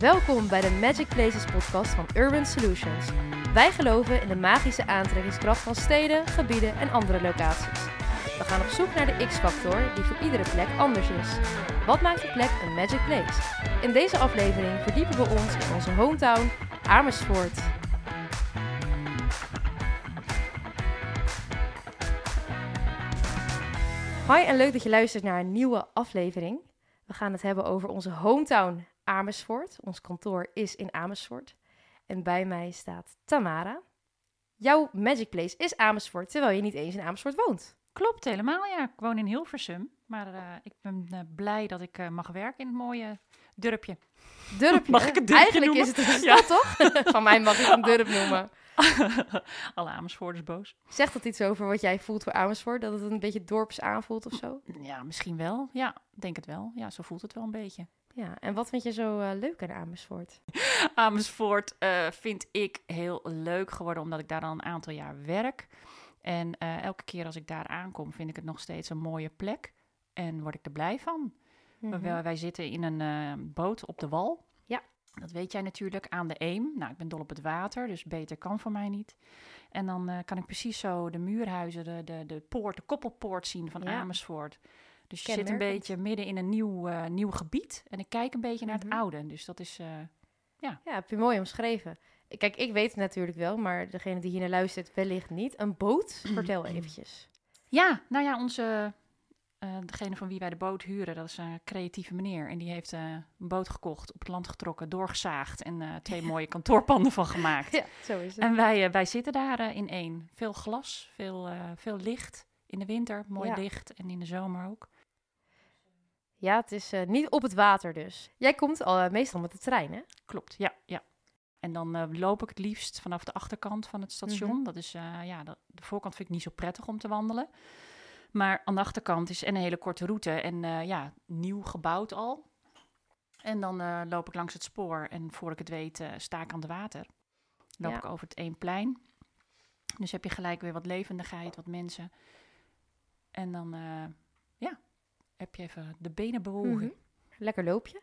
Welkom bij de Magic Places podcast van Urban Solutions. Wij geloven in de magische aantrekkingskracht van steden, gebieden en andere locaties. We gaan op zoek naar de X-factor die voor iedere plek anders is. Wat maakt een plek een Magic Place? In deze aflevering verdiepen we ons in onze hometown Amersfoort. Hoi en leuk dat je luistert naar een nieuwe aflevering. We gaan het hebben over onze hometown Amersfoort. Ons kantoor is in Amersfoort. En bij mij staat Tamara. Jouw Magic Place is Amersfoort, terwijl je niet eens in Amersfoort woont. Klopt, helemaal ja. Ik woon in Hilversum. Maar eh, ik ben eh, blij dat ik eh, mag werken in het mooie durpje. Durpje. Mag ik het durpje Eigenlijk noemen? is het een Ja. stad, toch? Van mij mag ik het een durp noemen. Alle Amersfoorters boos. Zegt dat iets over wat jij voelt voor Amersfoort? Dat het een beetje dorps aanvoelt of zo? Ja, misschien wel. Ja, denk het wel. Ja, zo voelt het wel een beetje. Ja, en wat vind je zo eh, leuk aan Amersfoort? Amersfoort eh, vind ik heel leuk geworden, omdat ik daar al een aantal jaar werk. En eh, elke keer als ik daar aankom, vind ik het nog steeds een mooie plek. En word ik er blij van. Mhm. Wij, wij zitten in een boot op de wal. Ja. Dat weet jij natuurlijk, aan de Eem. Nou, ik ben dol op het water, dus beter kan voor mij niet. En dan kan ik precies zo de muurhuizen, de, de, de poort, de koppelpoort zien van Ja. Amersfoort. Dus je zit een beetje midden in een nieuw, eh, nieuw gebied. En ik kijk een beetje naar Mhm. het oude. Dus dat is... eh, Ja, heb je mooi omschreven. Kijk, ik weet het natuurlijk wel, maar degene die hier naar luistert wellicht niet. Een boot? Vertel eventjes. Ja, nou ja, onze, eh, degene van wie wij de boot huren, dat is een creatieve meneer. En die heeft een boot gekocht, op het land getrokken, doorgezaagd en twee mooie kantoorpanden van gemaakt. Ja, zo is het. En wij, wij zitten daar in één. Veel glas, veel, veel licht. In de winter mooi Ja. licht en in de zomer ook. Ja, het is eh, niet op het water dus. Jij komt al eh, meestal met de trein, hè? Klopt, ja, ja. En dan eh, loop ik het liefst vanaf de achterkant van het station. Mhm. Dat is, ja, de voorkant vind ik niet zo prettig om te wandelen. Maar aan de achterkant is en een hele korte route en ja, nieuw gebouwd al. En dan loop ik langs het spoor en voor ik het weet sta ik aan het water. Loop Ja. ik over het Eemplein. Dus heb je gelijk weer wat levendigheid, wat mensen. En dan, heb je even de benenbewogen. Mhm. Lekker loopje.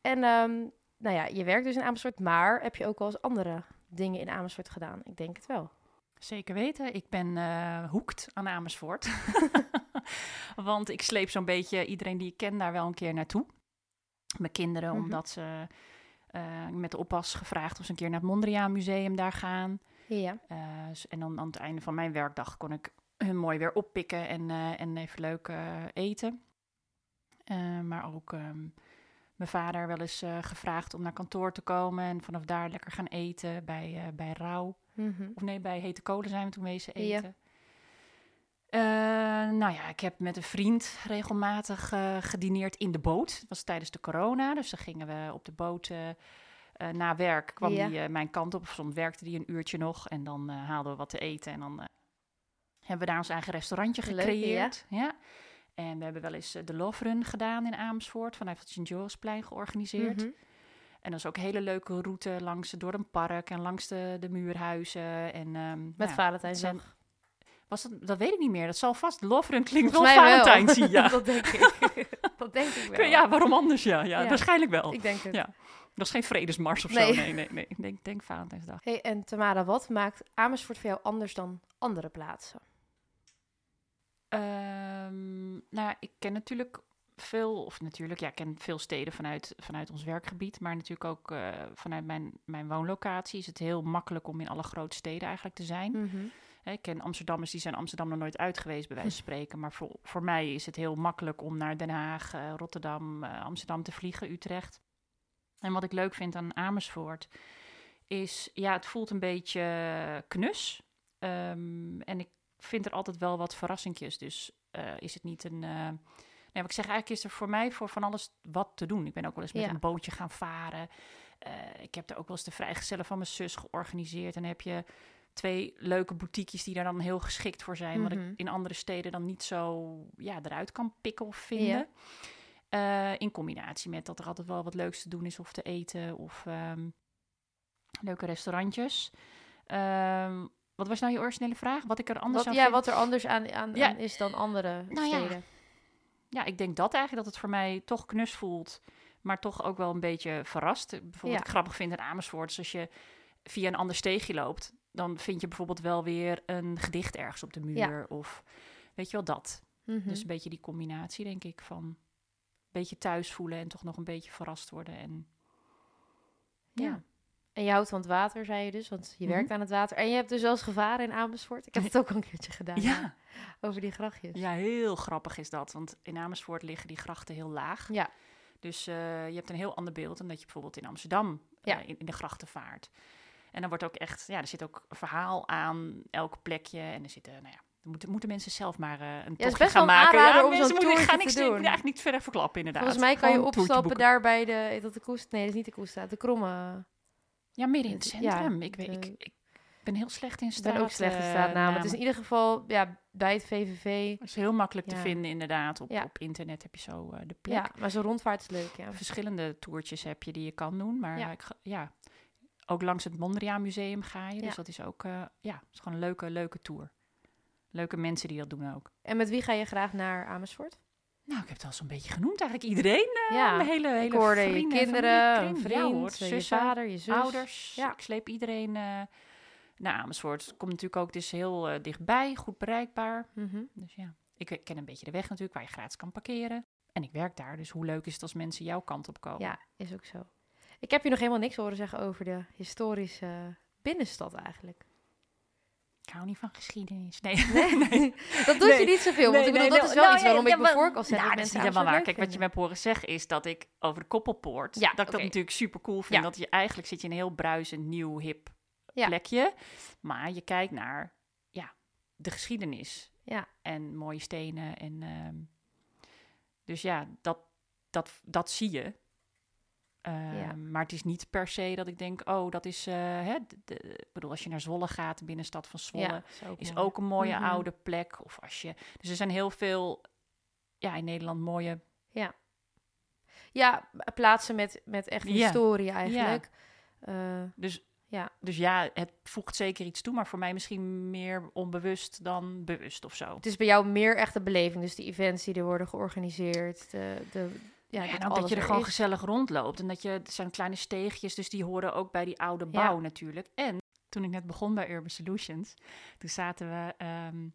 En ehm, nou ja, je werkt dus in Amersfoort, maar heb je ook wel eens andere dingen in Amersfoort gedaan? Ik denk het wel. Zeker weten. Ik ben eh hoekt aan Amersfoort. Want ik sleep zo'n beetje iedereen die ik ken daar wel een keer naartoe. Mijn kinderen, Mhm. omdat ze eh, met de oppas gevraagd of ze een keer naar het Mondriaan Museum daar gaan. Ja. Eh, en dan aan het einde van mijn werkdag kon ik hun mooi weer oppikken en, en even leuk eten. Eh, maar ook ehm, mijn vader wel eens eh, gevraagd om naar kantoor te komen en vanaf daar lekker gaan eten bij, eh bij Rauw. Mhm. Of nee, bij Hete Kolen zijn we toen wezen eten. Nou ja, ik heb met een vriend regelmatig gedineerd in de boot. Het was tijdens de corona, dus dan gingen we op de boot na werk. kwam Ja. eh, mijn kant op, of soms werkte die een uurtje nog. En dan haalden we wat te eten en dan hebben we daar ons eigen restaurantje Leuk, gecreëerd. ja. En we hebben wel eens eh, de Love Run gedaan in Amersfoort, vanuit het Sint-Jorisplein georganiseerd. Mhm. En dat is ook een hele leuke route langs door een park en langs de, de muurhuizen. En, ehm, Met ja, Valentijnsdag. was dat, dat weet ik niet meer. Dat zal vast. Love Run klinkt wel. Valentijns, ja. dat denk ik. dat denk ik wel. ja, waarom anders? Ja, ja, Ja. waarschijnlijk wel. Ik denk het. Ja. Dat is geen vredesmars of Nee. zo. Nee, nee, nee. Ik denk, denk Valentijnsdag. Hey, en Tamara, wat maakt Amersfoort voor jou anders dan andere plaatsen? Ehm, nou, ik ken natuurlijk veel, of natuurlijk, ja, ik ken veel steden vanuit, vanuit ons werkgebied, maar natuurlijk ook eh, vanuit mijn, mijn woonlocatie is het heel makkelijk om in alle grote steden eigenlijk te zijn. Mhm. Ik ken Amsterdammers die zijn Amsterdam nog nooit uit geweest, bij wijze van spreken. Maar voor, voor mij is het heel makkelijk om naar Den Haag, eh, Rotterdam, eh, Amsterdam te vliegen, Utrecht. En wat ik leuk vind aan Amersfoort is, ja, het voelt een beetje knus. Ehm, en ik vind er altijd wel wat verrassingjes. Dus eh, is het niet een... eh, Nee, wat ik zeg, eigenlijk is er voor mij voor van alles wat te doen. Ik ben ook wel eens met Ja. een bootje gaan varen. Eh, ik heb er ook wel eens de vrijgezellen van mijn zus georganiseerd. En dan heb je twee leuke boutiquejes die daar dan heel geschikt voor zijn. Wat Mhm. ik in andere steden dan niet zo ja, eruit kan pikken of vinden. In combinatie met dat er altijd wel wat leuks te doen is of te eten of ehm, leuke restaurantjes. Ehm, wat was nou je originele vraag? Wat ik er anders Wat, aan ja, vind? wat er anders aan, aan, Ja. aan is dan andere Nou ja, steden. Ja, ik denk dat eigenlijk dat het voor mij toch knus voelt. maar toch ook wel een beetje verrast. Bijvoorbeeld, Ja. ik grappig vind in Amersfoort, is als je via een ander steegje loopt, dan vind je bijvoorbeeld wel weer een gedicht ergens op de muur. Ja. Of weet je wel dat. Mhm. Dus een beetje die combinatie, denk ik, van een beetje thuis voelen en toch nog een beetje verrast worden. En ja, Ja. En je houdt van het water, zei je dus, want je Mhm. werkt aan het water. En je hebt dus zelfs gevaren in Amersfoort. Ik heb het ook al een keertje gedaan. ja. Over die grachtjes. ja, heel grappig is dat. Want in Amersfoort liggen die grachten heel laag. Ja. Dus eh, je hebt een heel ander beeld dan dat je bijvoorbeeld in Amsterdam eh, Ja. in, in de grachten vaart. En dan wordt ook echt, ja, er zit ook een verhaal aan elk plekje. En er zitten, nou ja, dan moeten, moeten mensen zelf maar eh, een is tochtje gaan wel maken. aanrader om mensen moeten, ik ga toertje niks wil doen. eigenlijk niet verder verklappen inderdaad. Volgens mij kan je Gewoon opstappen daar bij de, dat de koest? Nee, dat is niet de koeststraat, de kromme. Ja, midden in het Ja, centrum. ik, weet, ik, ik ben heel slecht in Ik straat. ben ook slecht in eh, straatnamen. Het is namen. in ieder geval ja, bij het VVV. Het is heel makkelijk te Ja. vinden inderdaad. Op, Ja. op internet heb je zo eh, de plek. Ja, maar zo'n rondvaart is leuk, ja. Verschillende toertjes heb je die je kan doen. Maar Ja. ik, ja, ook langs het Mondriaan Museum ga je. Dus Ja. dat is ook eh, ja, het is gewoon een leuke, leuke tour. Leuke mensen die dat doen ook. En met wie ga je graag naar Amersfoort? Nou, ik heb het al zo'n beetje genoemd eigenlijk. Iedereen. ja, mijn hele, hele ik hoorde je vrienden, kinderen, een familiekring. vriend, Ja, hoor, je zussen, vader, je zus. ouders. Ja. Ik sleep iedereen eh, naar Amersfoort. Het komt natuurlijk ook, het is heel eh, dichtbij, goed bereikbaar. Mhm. Dus ja, ik ken een beetje de weg natuurlijk, waar je gratis kan parkeren. En ik werk daar, dus hoe leuk is het als mensen jouw kant op komen? Ja, is ook zo. Ik heb je nog helemaal niks horen zeggen over de historische binnenstad eigenlijk. Ik hou niet van geschiedenis. Nee, Nee, dat doe Nee. je niet zoveel. Want ik bedoel, dat is wel nou, iets ja, waarom ja, ik me voor kan stellen Nou, dat is niet helemaal waar. Kijk, wat je me hebt horen zeggen is dat ik over de Koppelpoort... Ja, dat ik dat natuurlijk super cool vind. Ja. Dat je eigenlijk zit je in een heel bruisend, nieuw, hip Ja. plekje. Maar je kijkt naar ja, de geschiedenis. Ja. En mooie stenen. En, ehm, dus ja, dat, dat, dat zie je. Ehm, Ja. Maar het is niet per se dat ik denk, oh, dat is... eh, hè, de, de- ik bedoel, als je naar Zwolle gaat, de binnenstad van Zwolle Ja, is ook, is ook een mooie Mhm. oude plek. Of als je, dus er zijn heel veel, ja, in Nederland mooie. Ja, plaatsen met, met echt Ja. historie eigenlijk. Eh, Dus Ja. dus ja, het voegt zeker iets toe, maar voor mij misschien meer onbewust dan bewust of zo. het is bij jou meer echt de beleving. Dus die events die er worden georganiseerd. De, de, ja, Ja, en dat ook dat je er gewoon is. gezellig rondloopt. En dat je, het zijn kleine steegjes, dus die horen ook bij die oude bouw natuurlijk. En toen ik net begon bij Urban Solutions, toen zaten we, ehm,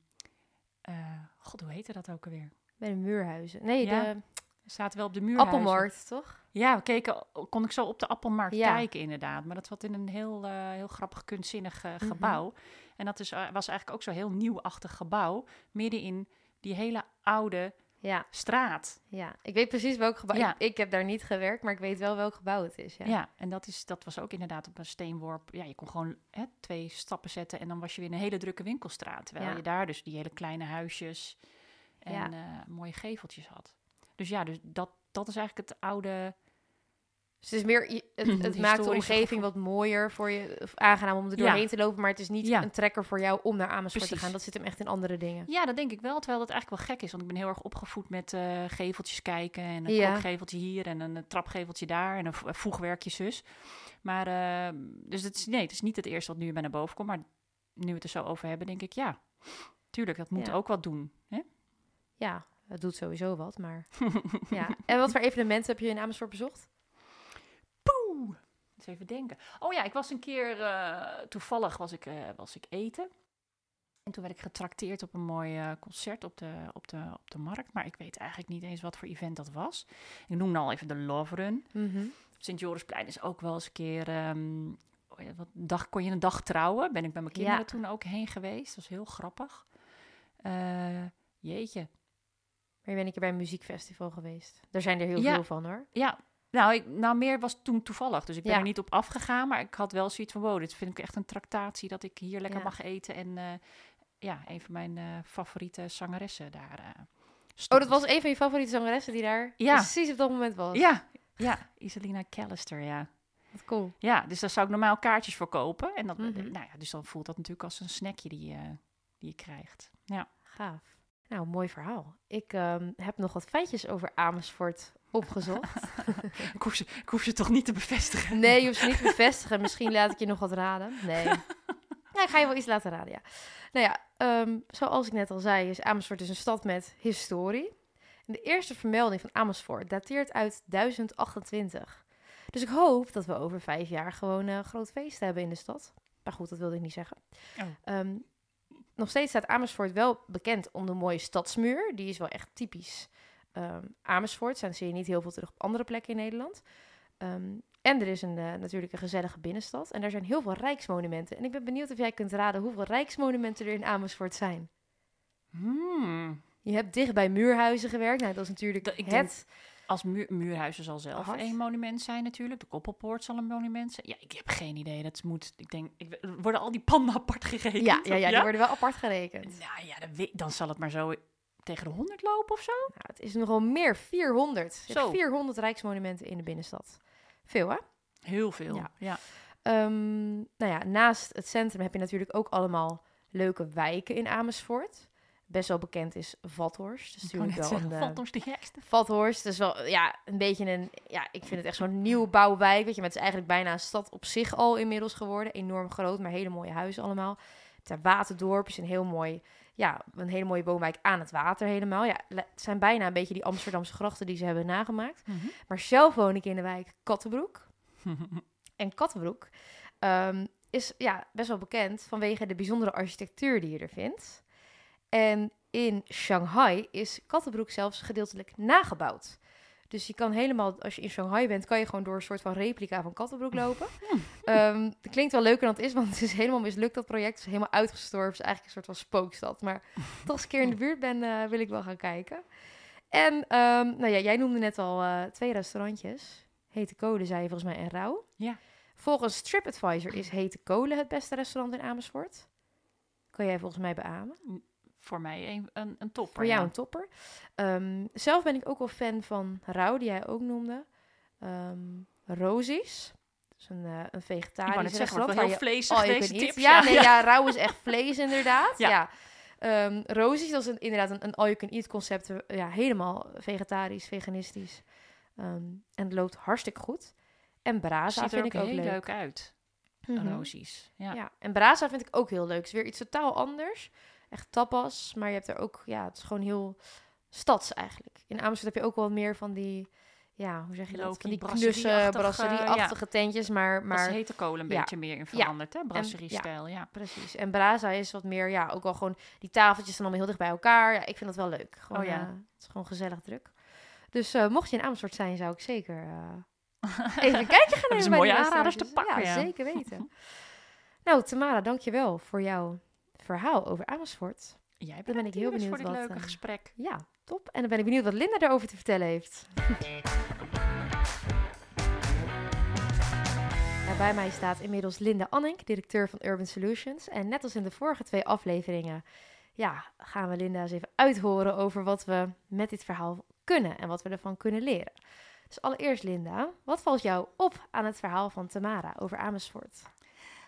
eh, god, hoe heette dat ook alweer? Bij de muurhuizen. Nee, Ja, de We zaten wel op de muur. appelmarkt, toch? Ja, we keken, kon ik zo op de appelmarkt Ja. kijken inderdaad. Maar dat was in een heel, eh, heel grappig, kunstzinnig eh, Mhm. gebouw. En dat is, was eigenlijk ook zo'n heel nieuwachtig gebouw. Midden in die hele oude Ja, straat. ja. Ik weet precies welk gebouw. Ja. Ik, ik heb daar niet gewerkt, maar ik weet wel welk gebouw het is. Ja. Ja, en dat, is, dat was ook inderdaad op een steenworp. Ja, je kon gewoon hè, twee stappen zetten en dan was je weer in een hele drukke winkelstraat. Terwijl Ja. je daar dus die hele kleine huisjes en eh, mooie geveltjes had. Dus ja, dus dat, dat is eigenlijk het oude... Dus het is meer, het, het maakt de omgeving wat mooier voor je, of aangenaam om er Ja. doorheen te lopen, maar het is niet Ja. een trekker voor jou om naar Amersfoort te gaan. Dat zit hem echt in andere dingen. Ja, dat denk ik wel. Terwijl dat eigenlijk wel gek is. Want ik ben heel erg opgevoed met eh, geveltjes kijken. En een Ja. klokgeveltje hier en een, eh, trapgeveltje daar. En een een voegwerkje zus. Maar, eh, dus het is, nee, het is niet het eerste wat nu bij naar boven komt. Maar nu we het er zo over hebben, denk ik, ja, tuurlijk, dat moet ook wat doen. Hè? Ja, het doet sowieso wat, maar ja. En wat voor evenementen heb je in Amersfoort bezocht? Poeh! Eens even denken. Oh ja, ik was een keer, eh, toevallig was ik, eh, was ik eten. En toen werd ik getrakteerd op een mooi eh, concert op de, op, de, op de markt. Maar ik weet eigenlijk niet eens wat voor event dat was. Ik noemde al even de Love Run. Mhm. Sint-Jorisplein is ook wel eens een keer... ehm, oh wat, dag, kon je een dag trouwen? Ben ik bij mijn kinderen Ja. toen ook heen geweest. Dat was heel grappig. Jeetje. Maar je bent een keer bij een muziekfestival geweest. Daar zijn er heel Ja. veel van hoor. Ja, nou, ik, nou, meer was toen toevallig. Dus ik ben Ja. er niet op afgegaan. Maar ik had wel zoiets van... Wow, dit vind ik echt een tractatie dat ik hier lekker Ja. mag eten. En eh, ja, een van mijn eh, favoriete zangeressen daar eh, Oh, dat was een van je favoriete zangeressen die daar Ja. precies op dat moment was. Ja, ja. Iselina Callister, ja. Wat cool. Ja, dus daar zou ik normaal kaartjes voor kopen. En dat, Mhm. nou ja, dus dan voelt dat natuurlijk als een snackje die, je die je krijgt. Ja. Gaaf. Nou, mooi verhaal. Ik ehm, heb nog wat feitjes over Amersfoort opgezocht. ik, hoef ze, ik hoef ze toch niet te bevestigen? Nee, je hoeft ze niet te bevestigen. Misschien laat ik je nog wat raden. Nee. Ja, ik ga je wel iets laten raden, ja. Nou ja, ehm, zoals ik net al zei, is Amersfoort dus een stad met historie. En de eerste vermelding van Amersfoort dateert uit 1028. Dus ik hoop dat we over vijf jaar gewoon een groot feest hebben in de stad. Maar goed, dat wilde ik niet zeggen. Oh. Ehm, nog steeds staat Amersfoort wel bekend om de mooie stadsmuur. Die is wel echt typisch ehm, Amersfoort. Daar zie je niet heel veel terug op andere plekken in Nederland. Ehm, en er is een, eh, natuurlijk een gezellige binnenstad. En daar zijn heel veel rijksmonumenten. En ik ben benieuwd of jij kunt raden hoeveel rijksmonumenten er in Amersfoort zijn. Hmm. Je hebt dicht bij muurhuizen gewerkt. Nou, dat is natuurlijk Dat- ik het... Als muur, Muurhuizen zal zelf een monument zijn natuurlijk. De Koppelpoort zal een monument zijn. Ja, ik heb geen idee. Dat moet, ik denk, ik, worden al die panden apart gerekend? Ja, ja, ja, die worden wel apart gerekend. Nou ja, dan, zal het maar zo tegen de 100 lopen of zo. Nou, het is nogal meer, 400. Je hebt Zo. 400 rijksmonumenten in de binnenstad. Veel, hè? Heel veel. Ja. Ja. Ehm, nou ja, naast het centrum heb je natuurlijk ook allemaal leuke wijken in Amersfoort. Best wel bekend is Vathorst. Wou natuurlijk wel zeggen, een... valt eh, ons de gekste. Vathorst, dat is wel ja, een beetje een... Ja, ik vind het echt zo'n nieuwbouwwijk. Weet je, maar het is eigenlijk bijna een stad op zich al inmiddels geworden. Enorm groot, maar hele mooie huizen allemaal. Ter Waterdorp is een heel mooi... Ja, een hele mooie woonwijk aan het water helemaal. Ja, het zijn bijna een beetje die Amsterdamse grachten die ze hebben nagemaakt. Mhm. Maar zelf woon ik in de wijk Kattenbroek. En Kattenbroek ehm, is ja, best wel bekend vanwege de bijzondere architectuur die je er vindt. En in Shanghai is Kattenbroek zelfs gedeeltelijk nagebouwd. Dus je kan helemaal, als je in Shanghai bent, kan je gewoon door een soort van replica van Kattenbroek lopen. Het klinkt wel leuker dan het is, want het is helemaal mislukt, dat project. Het is helemaal uitgestorven. Het is eigenlijk een soort van spookstad. Maar toch eens een keer in de buurt ben, eh, wil ik wel gaan kijken. En ehm, nou ja, jij noemde net al eh, twee restaurantjes. Hete Kolen, zei je volgens mij, en Rauw. Ja. Volgens TripAdvisor is Hete Kolen het beste restaurant in Amersfoort. Kan jij volgens mij beamen. Voor mij een, een, een topper. Voor jou ja. een topper. Ehm, zelf ben ik ook wel fan van Rauw, die jij ook noemde. Ehm Rosie's. Dat is een, eh, een Ik vegetarisch net zeggen, restaurant. wat waar heel je vleesig deze tips. Ja, nee, ja, rauw is echt vlees inderdaad. Ja. Ehm, Rosie's, dat is een, inderdaad een, een all-you-can-eat concept. Ja, helemaal vegetarisch, veganistisch. En het loopt hartstikke goed. En Braza Ziet vind ik ook heel leuk. leuk uit. Mhm. Rosies. Ja. Ja. en Braza vind ik ook heel leuk. Het is weer iets totaal anders. Echt tapas, maar je hebt er ook... Ja, het is gewoon heel stads eigenlijk. In Amersfoort heb je ook wel meer van die... Ja, hoe zeg je dat? Van die knusse, brasserie-achtige, brasserie-achtige tentjes, maar... Maar maar hete kolen een ja. beetje meer in veranderd, hè? Brasserie-stijl, ja. Precies. En Braza is wat meer, ja, ook wel gewoon... Die tafeltjes zijn allemaal heel dicht bij elkaar. Ja, ik vind dat wel leuk. Gewoon, Oh ja. eh, het is gewoon gezellig druk. Dus eh, mocht je in Amersfoort zijn, zou ik zeker eh, even een kijkje gaan nemen bij mooie aanraders te pakken, Ja, ja. zeker weten. nou, Tamara, dankjewel voor jouw verhaal over Amersfoort. Jij ben ik heel benieuwd voor dit wat, leuke eh, gesprek. Ja, top. En dan ben ik benieuwd wat Linda daarover te vertellen heeft. Ja, bij mij staat inmiddels Linda Annink, directeur van Urban Solutions. En net als in de vorige twee afleveringen, ja, gaan we Linda eens even uithoren over wat we met dit verhaal kunnen en wat we ervan kunnen leren. Dus allereerst, Linda, wat valt jou op aan het verhaal van Tamara over Amersfoort?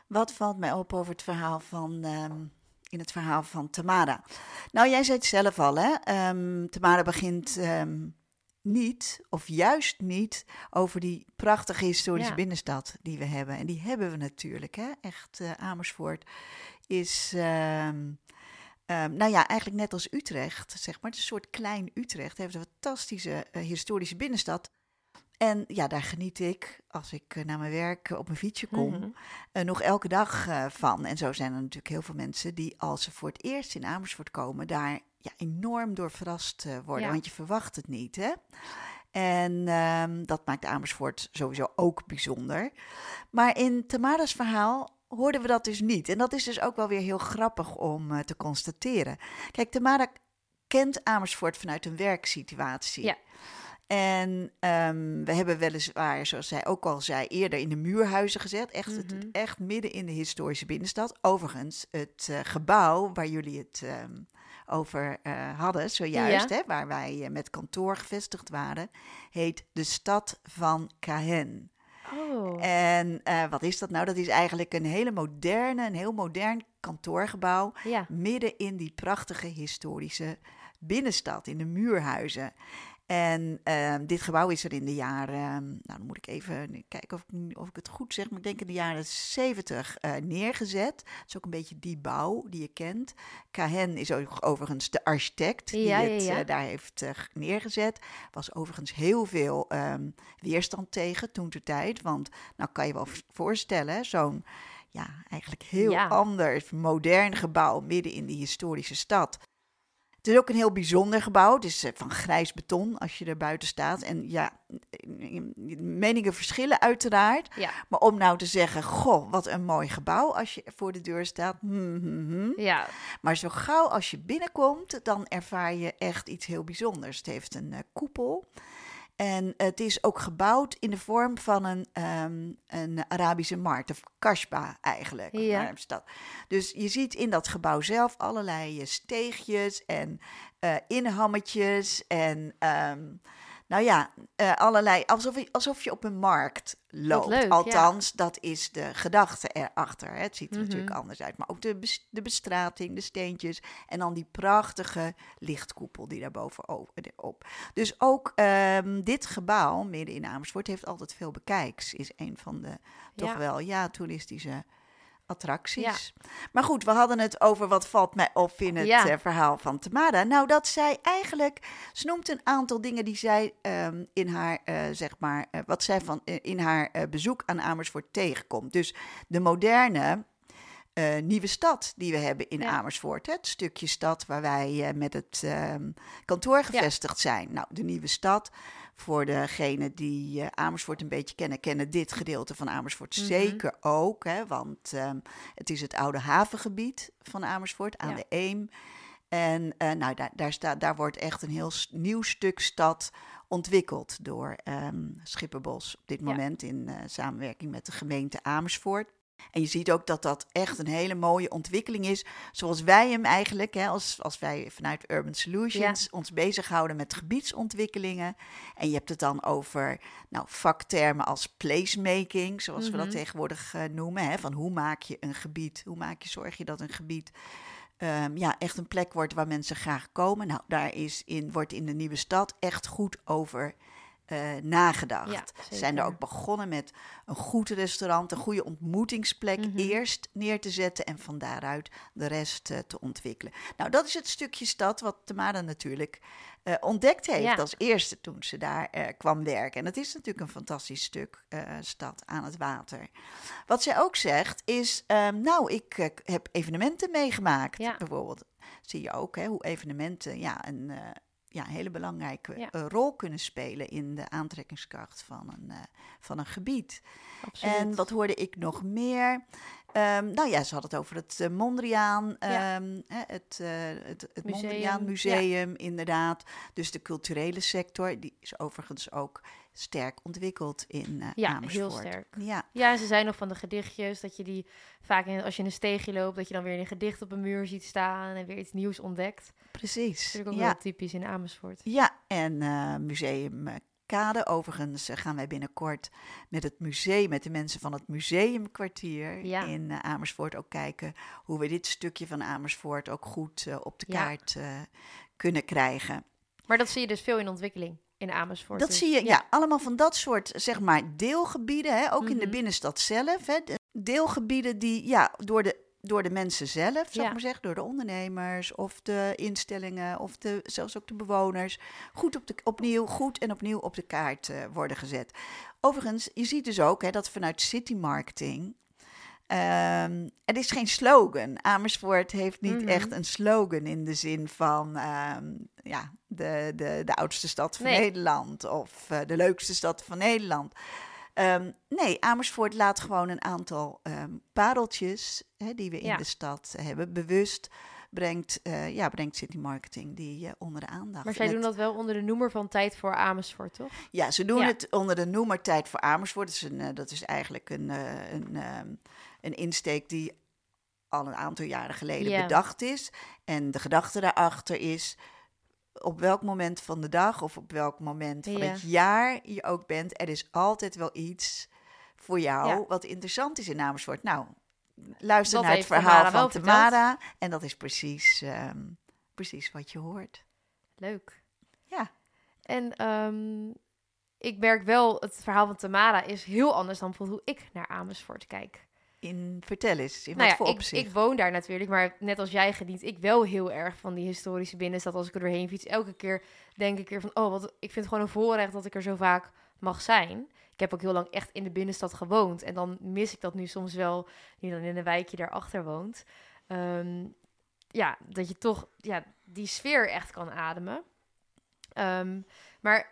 Wat valt mij op over het verhaal van, ehm, in het verhaal van Tamara? Nou, jij zei het zelf al, hè? Ehm, Tamara begint ehm, niet, of juist niet, over die prachtige historische Ja. binnenstad die we hebben. En die hebben we natuurlijk, hè? Echt, eh, Amersfoort is... ehm, nou ja, eigenlijk net als Utrecht, zeg maar. Het is een soort klein Utrecht. Heeft een fantastische eh, historische binnenstad. En ja, daar geniet ik als ik eh, naar mijn werk eh, op mijn fietsje kom Mhm. eh, nog elke dag van. En zo zijn er natuurlijk heel veel mensen die als ze voor het eerst in Amersfoort komen, daar ja, enorm door verrast worden. Ja. Want je verwacht het niet, hè? En ehm, dat maakt Amersfoort sowieso ook bijzonder. Maar in Tamara's verhaal hoorden we dat dus niet. En dat is dus ook wel weer heel grappig om te constateren. Kijk, Tamara kent Amersfoort vanuit een werksituatie. Ja. En ehm, we hebben weliswaar, zoals zij ook al zei, eerder in de muurhuizen gezet. Echt, Mhm. het, echt midden in de historische binnenstad. Overigens, het eh, gebouw waar jullie het ehm, over eh, hadden zojuist, Ja. hè, waar wij eh, met kantoor gevestigd waren, heet de Stad van Cahen. Oh, En wat is dat nou? Dat is eigenlijk een hele moderne, een heel modern kantoorgebouw ja. midden in die prachtige historische binnenstad, in de muurhuizen. En ehm, dit gebouw is er in de jaren, ehm, nou dan moet ik even kijken of ik, of ik het goed zeg, maar ik denk in de jaren 70 eh, neergezet. Het is ook een beetje die bouw die je kent. Cahen is ook overigens de architect die Ja, ja, het ja. eh, daar heeft eh, neergezet. Was overigens heel veel ehm, weerstand tegen toen de tijd. Want nou kan je wel voorstellen, zo'n ja, eigenlijk heel Ja. ander, modern gebouw midden in die historische stad. Het is ook een heel bijzonder gebouw. Het is eh, van grijs beton als je er buiten staat. En ja, meningen verschillen uiteraard. Ja, Maar om nou te zeggen, goh, wat een mooi gebouw als je voor de deur staat. hmm, hmm, hmm. ja. Maar zo gauw als je binnenkomt, dan ervaar je echt iets heel bijzonders. Het heeft een eh, koepel. En het is ook gebouwd in de vorm van een, ehm, een Arabische markt, of kasbah eigenlijk. Ja. stad. Dus je ziet in dat gebouw zelf allerlei eh, steegjes en eh inhammetjes en ehm, nou ja, eh, allerlei, alsof je, alsof je op een markt loopt. leuk, ja. Althans, dat is de gedachte erachter. Hè. Het ziet er Mhm. natuurlijk anders uit, maar ook de, bes- de bestrating, de steentjes en dan die prachtige lichtkoepel die daar bovenop. Dus ook ehm, dit gebouw midden in Amersfoort heeft altijd veel bekijks. Is een van de toch wel ja toeristische attracties. Maar goed, we hadden het over wat valt mij op in het Ja. eh, verhaal van Tamara. Nou, dat zij eigenlijk, ze noemt een aantal dingen die zij ehm, in haar, eh, zeg maar, eh, wat zij van in haar bezoek aan Amersfoort tegenkomt. Dus de moderne eh, nieuwe stad die we hebben in Ja. Amersfoort. Hè? Het stukje stad waar wij eh, met het ehm, kantoor gevestigd zijn. Nou, de nieuwe stad. Voor degenen die eh, Amersfoort een beetje kennen, kennen dit gedeelte van Amersfoort Mhm. zeker ook. Hè? Want ehm, het is het oude havengebied van Amersfoort aan Ja. de Eem. En nou, daar, daar, staat, daar wordt echt een heel nieuw stuk stad ontwikkeld door ehm Schipperbos op dit moment in samenwerking met de gemeente Amersfoort. En je ziet ook dat dat echt een hele mooie ontwikkeling is, zoals wij hem eigenlijk, hè, als, als wij vanuit Urban Solutions ons bezighouden met gebiedsontwikkelingen. En je hebt het dan over nou, vaktermen als placemaking, zoals we dat Mhm. tegenwoordig eh, noemen. Hè, van hoe maak je een gebied, hoe maak je, zorg je dat een gebied ehm, ja, echt een plek wordt waar mensen graag komen. Nou, daar is in, wordt in de nieuwe stad echt goed over eh, nagedacht. Ja, Ze zijn er ook begonnen met een goed restaurant, een goede ontmoetingsplek Mhm. eerst neer te zetten en van daaruit de rest eh, te ontwikkelen. Nou, dat is het stukje stad wat Tamara natuurlijk eh, ontdekt heeft Ja. als eerste toen ze daar kwam werken. En het is natuurlijk een fantastisch stuk stad aan het water. Wat zij ook zegt is, ehm, nou, ik heb evenementen meegemaakt. Ja. Bijvoorbeeld zie je ook hè, hoe evenementen ja, een ja, een hele belangrijke Ja. eh, rol kunnen spelen in de aantrekkingskracht van een, eh, van een gebied. Absoluut. En wat hoorde ik nog meer? Ehm, nou ja, ze had het over het eh, Mondriaan, Ja. ehm, hè, het, het, het Museum, Mondriaan ja. Museum, inderdaad. Dus de culturele sector, die is overigens ook sterk ontwikkeld in eh Ja, heel Amersfoort. sterk. Ja, Ja, ze zijn nog van de gedichtjes, dat je die vaak in, als je in een steegje loopt, dat je dan weer een gedicht op een muur ziet staan en weer iets nieuws ontdekt. Dat precies. is natuurlijk ook Ja. wel typisch in Amersfoort. Ja, en eh, Museum eh, Kade. Overigens gaan wij binnenkort met het museum, met de mensen van het museumkwartier Ja. in Amersfoort ook kijken hoe we dit stukje van Amersfoort ook goed op de Ja. kaart kunnen krijgen. Maar dat zie je dus veel in ontwikkeling in Amersfoort. Dat zie je, ja. allemaal van dat soort, zeg maar, deelgebieden, hè, ook in de Mhm. binnenstad zelf. Hè, de deelgebieden die, ja, door de, door de mensen zelf, zou Ja. ik maar zeggen, door de ondernemers of de instellingen of de, zelfs ook de bewoners, goed op de, opnieuw, goed en opnieuw op de kaart eh, worden gezet. Overigens, je ziet dus ook hè, dat vanuit city marketing. Ehm, er is geen slogan. Amersfoort heeft niet Mhm. echt een slogan in de zin van ehm, ja, de, de, de oudste stad van Nee. Nederland of eh, de leukste stad van Nederland. Ehm, nee, Amersfoort laat gewoon een aantal pareltjes hè, die we in Ja. de stad hebben bewust brengt, eh, ja, brengt city marketing die eh, onder de aandacht. Maar zij En doen het- dat wel onder de noemer van Tijd voor Amersfoort, toch? ja, ze doen Ja. het onder de noemer Tijd voor Amersfoort. Dat is, een, dat is eigenlijk een, een, een insteek die al een aantal jaren geleden bedacht is. En de gedachte daarachter is op welk moment van de dag of op welk moment van het jaar je ook bent, er is altijd wel iets voor jou Ja. wat interessant is in Amersfoort. Nou, luister Dat naar het verhaal Tamara van. Tamara en dat is precies, ehm, precies wat je hoort. Leuk. Ja. En ehm, ik merk wel, het verhaal van Tamara is heel anders dan bijvoorbeeld hoe ik naar Amersfoort kijk. In, vertel eens, in Nou wat ja, voor ik, opzicht? ik woon daar natuurlijk, maar net als jij geniet ik wel heel erg van die historische binnenstad. Als ik er doorheen fiets, elke keer denk ik weer van, oh, wat, ik vind het gewoon een voorrecht dat ik er zo vaak mag zijn. Ik heb ook heel lang echt in de binnenstad gewoond en dan mis ik dat nu soms wel, die dan in een wijkje daarachter woont. Ehm, ja, dat je toch ja, die sfeer echt kan ademen. Ehm, maar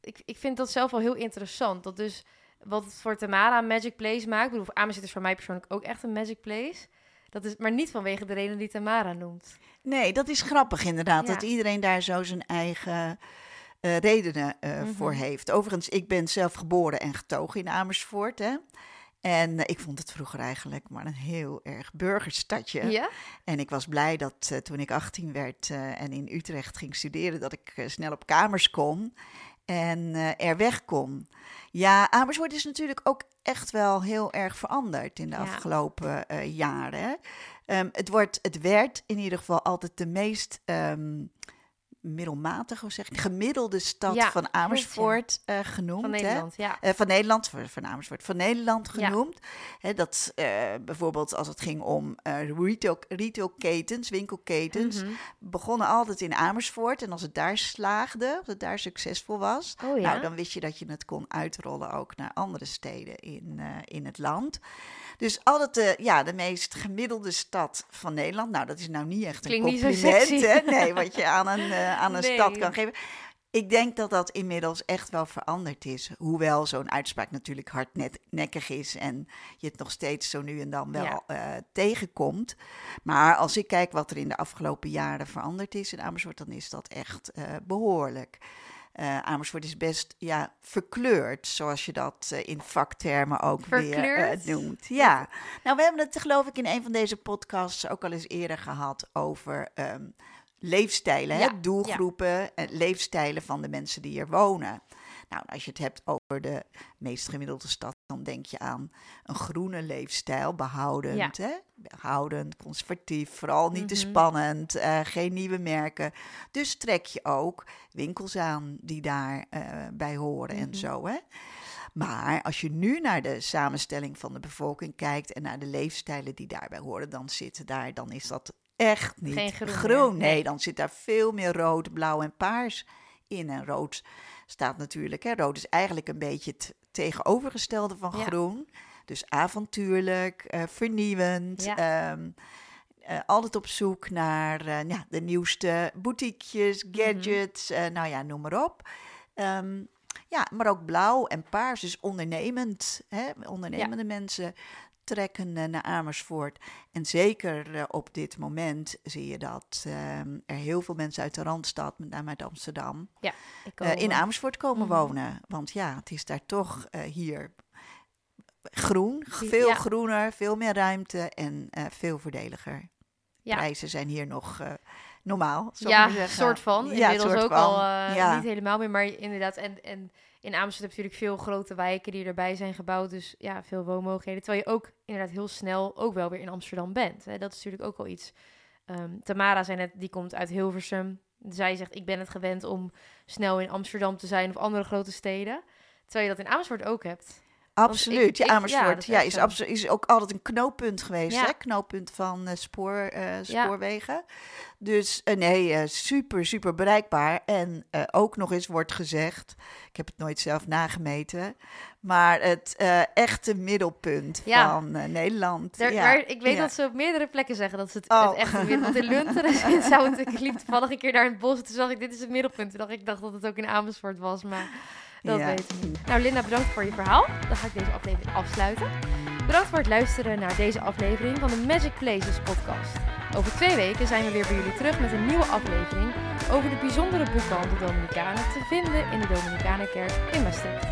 ik, ik vind dat zelf wel heel interessant. Dat dus wat het voor Tamara een Magic Place maakt. Ik bedoel, Amersfoort is voor mij persoonlijk ook echt een Magic Place. Dat is maar niet vanwege de reden die Tamara noemt. Nee, dat is grappig inderdaad. Ja. Dat iedereen daar zo zijn eigen eh, redenen eh, Mhm. voor heeft. Overigens, ik ben zelf geboren en getogen in Amersfoort. Hè? En eh, ik vond het vroeger eigenlijk maar een heel erg burgerstadje. Ja? En ik was blij dat toen ik 18 werd en in Utrecht ging studeren, dat ik snel op kamers kon en eh, er weg kon. Ja, Amersfoort is natuurlijk ook echt wel heel erg veranderd in de Ja. afgelopen eh, jaren. Ehm, het, wordt, het werd in ieder geval altijd de meest ehm, middelmatige, zeg ik, gemiddelde stad Ja, van Amersfoort eh, genoemd. Van hè. Nederland, ja. Eh, van Nederland, van, van Amersfoort, van Nederland Ja. genoemd. Hè, dat eh, bijvoorbeeld als het ging om retail, retailketens, winkelketens, Mhm. begonnen altijd in Amersfoort. En als het daar slaagde, als het daar succesvol was, Oh nou, dan wist je dat je het kon uitrollen ook naar andere steden in, in het land. Dus altijd de, ja, de meest gemiddelde stad van Nederland. Nou, dat is nou niet echt een Klinkt compliment, hè? Nee, wat je aan een, eh, aan een Nee. stad kan geven. Ik denk dat dat inmiddels echt wel veranderd is. Hoewel zo'n uitspraak natuurlijk hardnekkig is en je het nog steeds zo nu en dan wel Ja. eh, tegenkomt. Maar als ik kijk wat er in de afgelopen jaren veranderd is in Amersfoort, dan is dat echt eh, behoorlijk. Eh, Amersfoort is best ja, verkleurd, zoals je dat eh, in vaktermen ook weer eh, noemt. Ja, nou we hebben het geloof ik in een van deze podcasts ook al eens eerder gehad over ehm, leefstijlen, hè? Doelgroepen en leefstijlen van de mensen die hier wonen. Nou, als je het hebt over de meest gemiddelde stad, dan denk je aan een groene leefstijl, behoudend, hè? behoudend, conservatief, vooral niet te Mhm. spannend, eh, geen nieuwe merken. Dus trek je ook winkels aan die daarbij bij horen en Mhm. zo. Hè? Maar als je nu naar de samenstelling van de bevolking kijkt en naar de leefstijlen die daarbij horen, dan zitten daar, dan is dat echt niet groen nee. dan zit daar veel meer rood, blauw en paars in. En rood staat natuurlijk, hè, rood is eigenlijk een beetje het tegenovergestelde van Ja. groen. Dus avontuurlijk, eh, vernieuwend. Ja. ehm, eh, altijd op zoek naar eh, ja, de nieuwste boutiquejes, Mhm. gadgets, nou ja, noem maar op. Ehm, ja, maar ook blauw en paars, dus ondernemend. Hè? Ondernemende mensen trekken naar Amersfoort. En zeker eh, op dit moment zie je dat ehm, er heel veel mensen uit de Randstad, met name uit Amsterdam, Ik eh, in Amersfoort komen Mhm. wonen. Want ja, het is daar toch eh, hier groen, veel ja. groener, veel meer ruimte en veel voordeliger. Ja. Prijzen zijn hier nog normaal. Ja, zeggen. soort van. Ja, Inmiddels soort ook van. al Ja. niet helemaal meer, maar inderdaad. En, en in Amersfoort heb je natuurlijk veel grote wijken die erbij zijn gebouwd. Dus ja, veel woonmogelijkheden. Terwijl je ook inderdaad heel snel ook wel weer in Amsterdam bent. Hè. Dat is natuurlijk ook wel iets. Ehm, Tamara zei net, die komt uit Hilversum. Zij zegt, ik ben het gewend om snel in Amsterdam te zijn of andere grote steden. Terwijl je dat in Amersfoort ook hebt. Absoluut. ik- ja, Amersfoort ja, is, is ook altijd een knooppunt geweest. Ja. Hè? Knooppunt van eh, spoor, eh, spoorwegen. Dus eh, nee, super, super bereikbaar. En ook nog eens wordt gezegd, ik heb het nooit zelf nagemeten, maar het echte middelpunt van Nederland. Er, ja. maar ik weet dat ze op meerdere plekken zeggen dat ze het, Oh. het echte middelpunt in Lunteren zou het, Ik liep toevallig een keer daar in het bos en toen zag ik, dit is het middelpunt. Toen dacht ik, ik dacht dat het ook in Amersfoort was, maar dat Ja. weet ik niet. Nou Linda, bedankt voor je verhaal. Dan ga ik deze aflevering afsluiten. Bedankt voor het luisteren naar deze aflevering van de Magic Places podcast. Over twee weken zijn we weer bij jullie terug met een nieuwe aflevering over de bijzondere boekhandel Dominicanen te vinden in de Dominicanenkerk in Maastricht.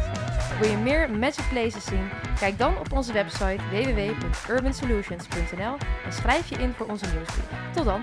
Wil je meer Magic Places zien? Kijk dan op onze website www.urbansolutions.nl en schrijf je in voor onze nieuwsbrief. Tot dan!